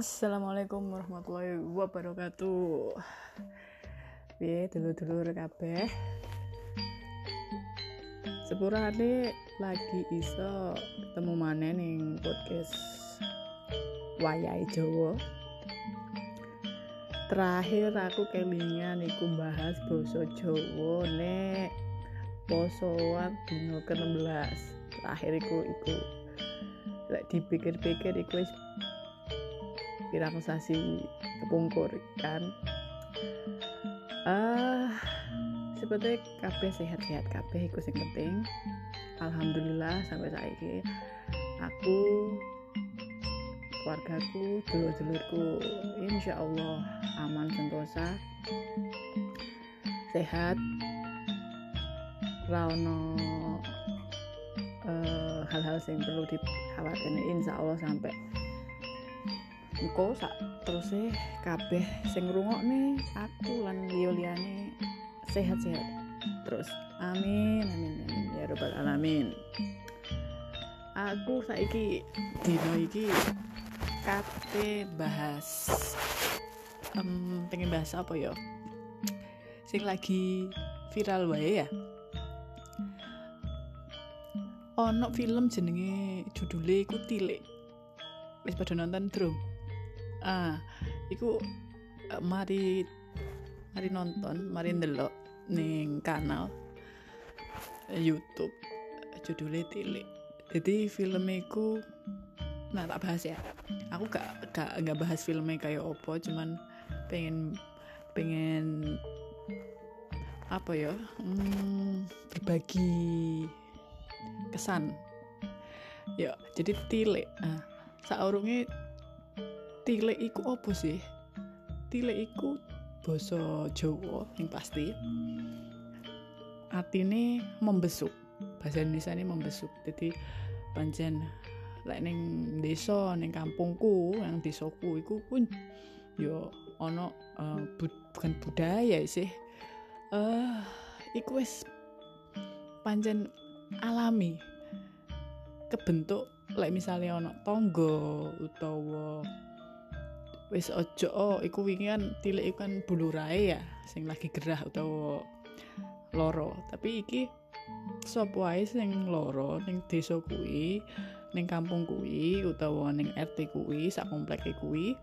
Assalamualaikum warahmatullahi wabarakatuh. Piye dulur-dulur kabeh? Sepurane lagi iso ketemu maneh ning podcast Wayahe Jawa. Terakhir aku kelingan iku bahas basa Jawa nek posoan dina ke-16. Terakhir iku iku lek dipikir-pikir iku pirang sasi kepungkur kan? Ah sebetulnya kabeh sehat-sehat kabeh iku sing penting. Alhamdulillah sampai saiki aku keluargaku dulur-dulurku insya Allah aman sentosa sehat. Rano uh, hal-hal yang perlu dikhawatirkan insya Allah sampai engko sak terus kabeh sing ngrungokne aku lan liya-liyane sehat-sehat. Terus amin amin amin ya rabbal alamin. Aku saiki dino iki kate bahas um, pengen bahas apa ya? Sing lagi viral wae ya. Ono film jenenge judule iku tilik. Wis pada nonton drum ah iku uh, mari mari nonton mari ndelok ning kanal YouTube judulnya Tilik. Jadi film iku nah tak bahas ya. Aku gak gak nggak bahas filmnya kayak opo cuman pengen pengen apa ya hmm, berbagi kesan. Ya jadi tilik. Nah, saurungnya tilik iku opo sih? Tilik iku basa Jawa yang pasti. Artine membesuk. Bahasa Indonesia ini membesuk. Jadi pancen lek ning desa ning kampungku yang desaku iku pun yo ono uh, bud bukan budaya sih. Eh uh, iku wis pancen alami kebentuk lek misalnya ono tonggo utawa wis ojo oh, iku wingi kan tilik iku kan bulurae ya sing lagi gerah utawa loro. Tapi iki sapa wae sing loro? Ning desa kuwi ning kampung kuwi utawa ning RT kuwi sak komplek kuwi.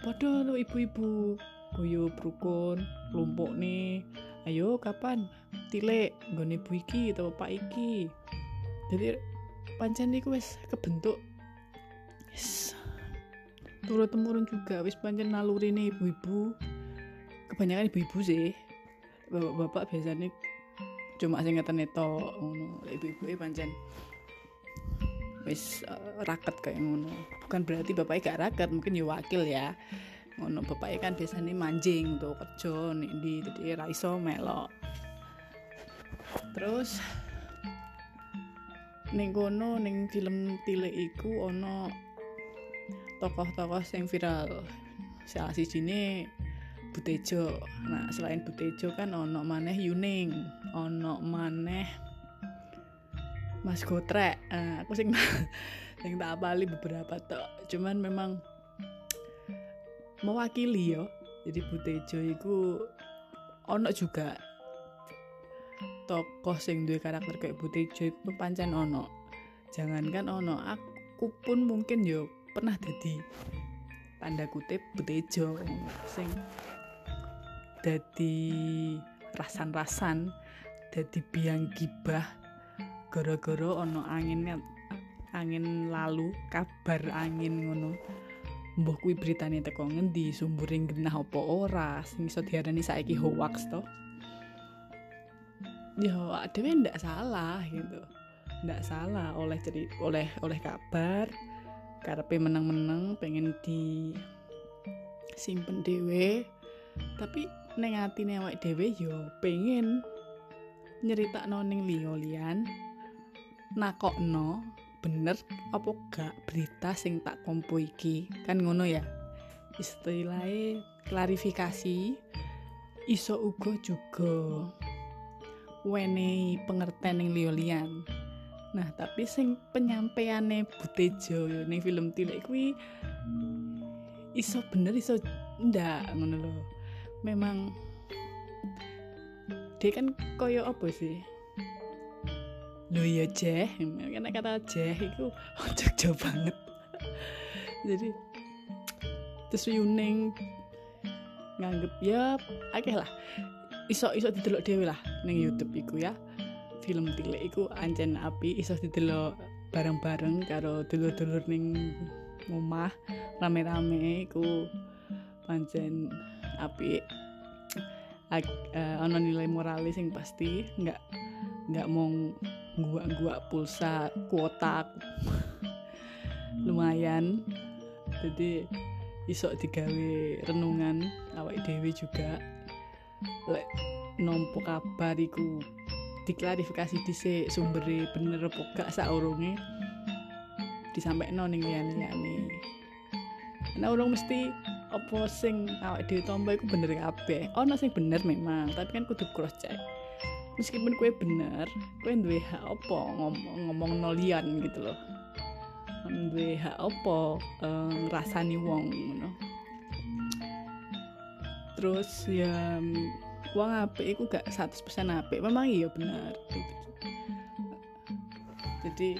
Padha lo ibu-ibu guyub rukun lumpuk nih ayo kapan? Tilik nggone ibu iki utawa pak iki. Jadi pancen iku wis kebentuk. Yes turun temurun juga. Wis pancen nih ibu-ibu. Kebanyakan ibu-ibu sih. Bapak-bapak biasanya cuma sing ngeten ngono. Ibu-ibu e pancen wis uh, raket kayak ngono. Bukan berarti bapaknya gak raket mungkin ya wakil ya. Ngono bapaknya kan biasanya manjing tuh kerja di jadi raiso melok. Terus ning kono ning film tilik iku ono tokoh-tokoh yang viral. Salah si sini Butejo. Nah selain Butejo kan ono maneh Yuning ono maneh Mas Gotrek. Nah, aku sing yang tak apali beberapa tok. Cuman memang mewakili yo. Jadi Butejo itu ono juga tokoh sing duwe karakter kayak Butejo itu pancen ono. Jangankan ono aku pun mungkin yo pernah jadi tanda kutip butejo sing dadi rasan-rasan dadi biang gibah gara-gara ono angin angin lalu kabar angin ngono. Mbah kuwi beritane teko ngendi sumburing genah apa ora sing iso diarani saiki hoax to. Ya dhewe ndak salah gitu. Ndak salah oleh jadi oleh oleh kabar karepe meneng-meneng pengen di simpen dhewe. Tapi neng atine awake dhewe yo pengen. Nyeritakno ning liya liyan. Nakokno bener apa gak berita sing tak kompo iki? Kan ngono ya? Istilahnya klarifikasi iso uga juga wenehi pengertian ning liya liyan Nah, tapi sing penyampaiane Butejo ning film Tilik kuwi iso bener iso ndak ngono lho. Memang dia kan koyo apa sih? Lo ya jeh. Karena kata jeh itu jauh banget. Jadi terus Yuning nganggep ya akeh lah. Iso iso didelok dhewe lah ning YouTube iku ya film tilik iku ancen api iso didelok bareng-bareng karo dulur-dulur ning omah. Rame-rame iku pancen api. Uh, ono nilai moralis yang pasti nggak nggak mau gua-gua pulsa kuota. Lumayan. Jadi isok digawe renungan awak dewi juga. Lek nompo kabar iku diklarifikasi dhisik sumbere bener apa gak saurunge disampaikan ning liyane-liyane nah urung mesti apa sing awak dhewe tombo iku bener kabeh. Ono sing bener memang tapi kan kudu cross check. Meskipun kue bener kue duwe hak apa ngomong ngomong nolian gitu loh. Duwe hak apa um, ngrasani wong ngono. Terus ya wong apik iku gak 100% apik. Memang iya gitu. jadi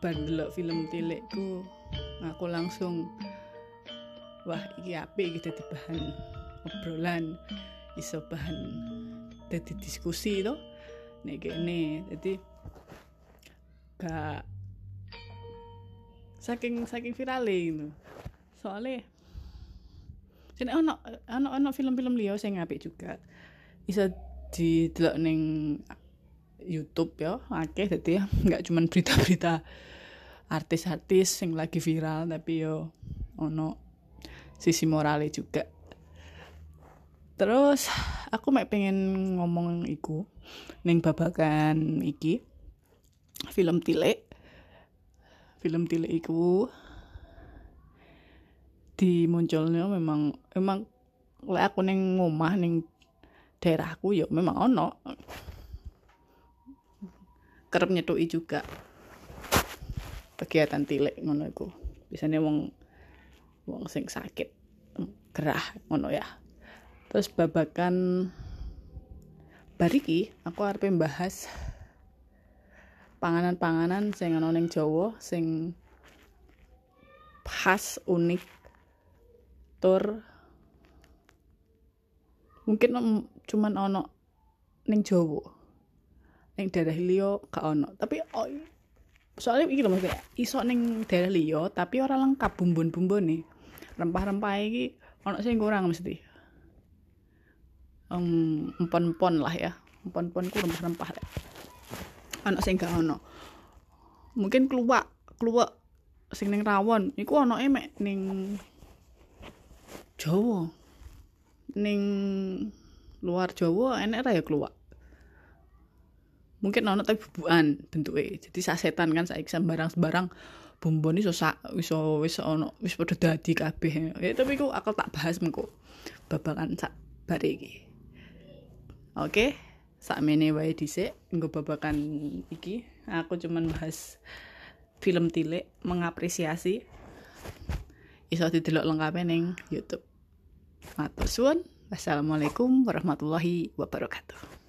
bar film tilikku aku langsung wah iki apik iki dadi bahan obrolan iso bahan dadi diskusi to. Nek kene dadi gak saking saking viral soalnya ono ono film-film liya sing apik juga iso didelok ning YouTube ya akeh. Dadi ya nggak cuman berita-berita artis-artis sing lagi viral tapi yo ono sisi moralnya juga. Terus aku mek pengen ngomong iku neng babakan iki film tile film tile iku dimunculnya memang memang oleh aku neng ngomah neng daerahku ya memang ono. Kerep nyetui juga kegiatan tilek ngono iku. Biasanya wong wong sing sakit gerah ngono ya. Terus babakan bariki aku arep bahas panganan-panganan sing ana ning Jawa sing khas unik mungkin cuman ono ning Jawa. Ning daerah liya gak ono. Tapi oh, soalnya iki lho maksudnya iso ning daerah liya tapi ora lengkap bumbun-bumbune. Rempah-rempah iki ono sing kurang mesti um, empon-empon lah ya. Empon-empon ku rempah-rempah lah. Ono sing gak ono. Mungkin keluak keluak sing ning rawon. Iku ono mek ning Jawa ning luar Jawa enek ra ya keluak mungkin ono tapi bubukan bentuknya jadi sasetan kan saiki sembarang-sembarang bumbon iso sak iso wis ono wis padha dadi kabeh. Ya tapi ku aku tak bahas mengko babakan sak bare. Oke, sak mene wae dhisik nggo babakan iki. Aku cuman bahas film tilik mengapresiasi iso didelok lengkap ning YouTube. Matur suwun. Wassalamualaikum warahmatullahi wabarakatuh.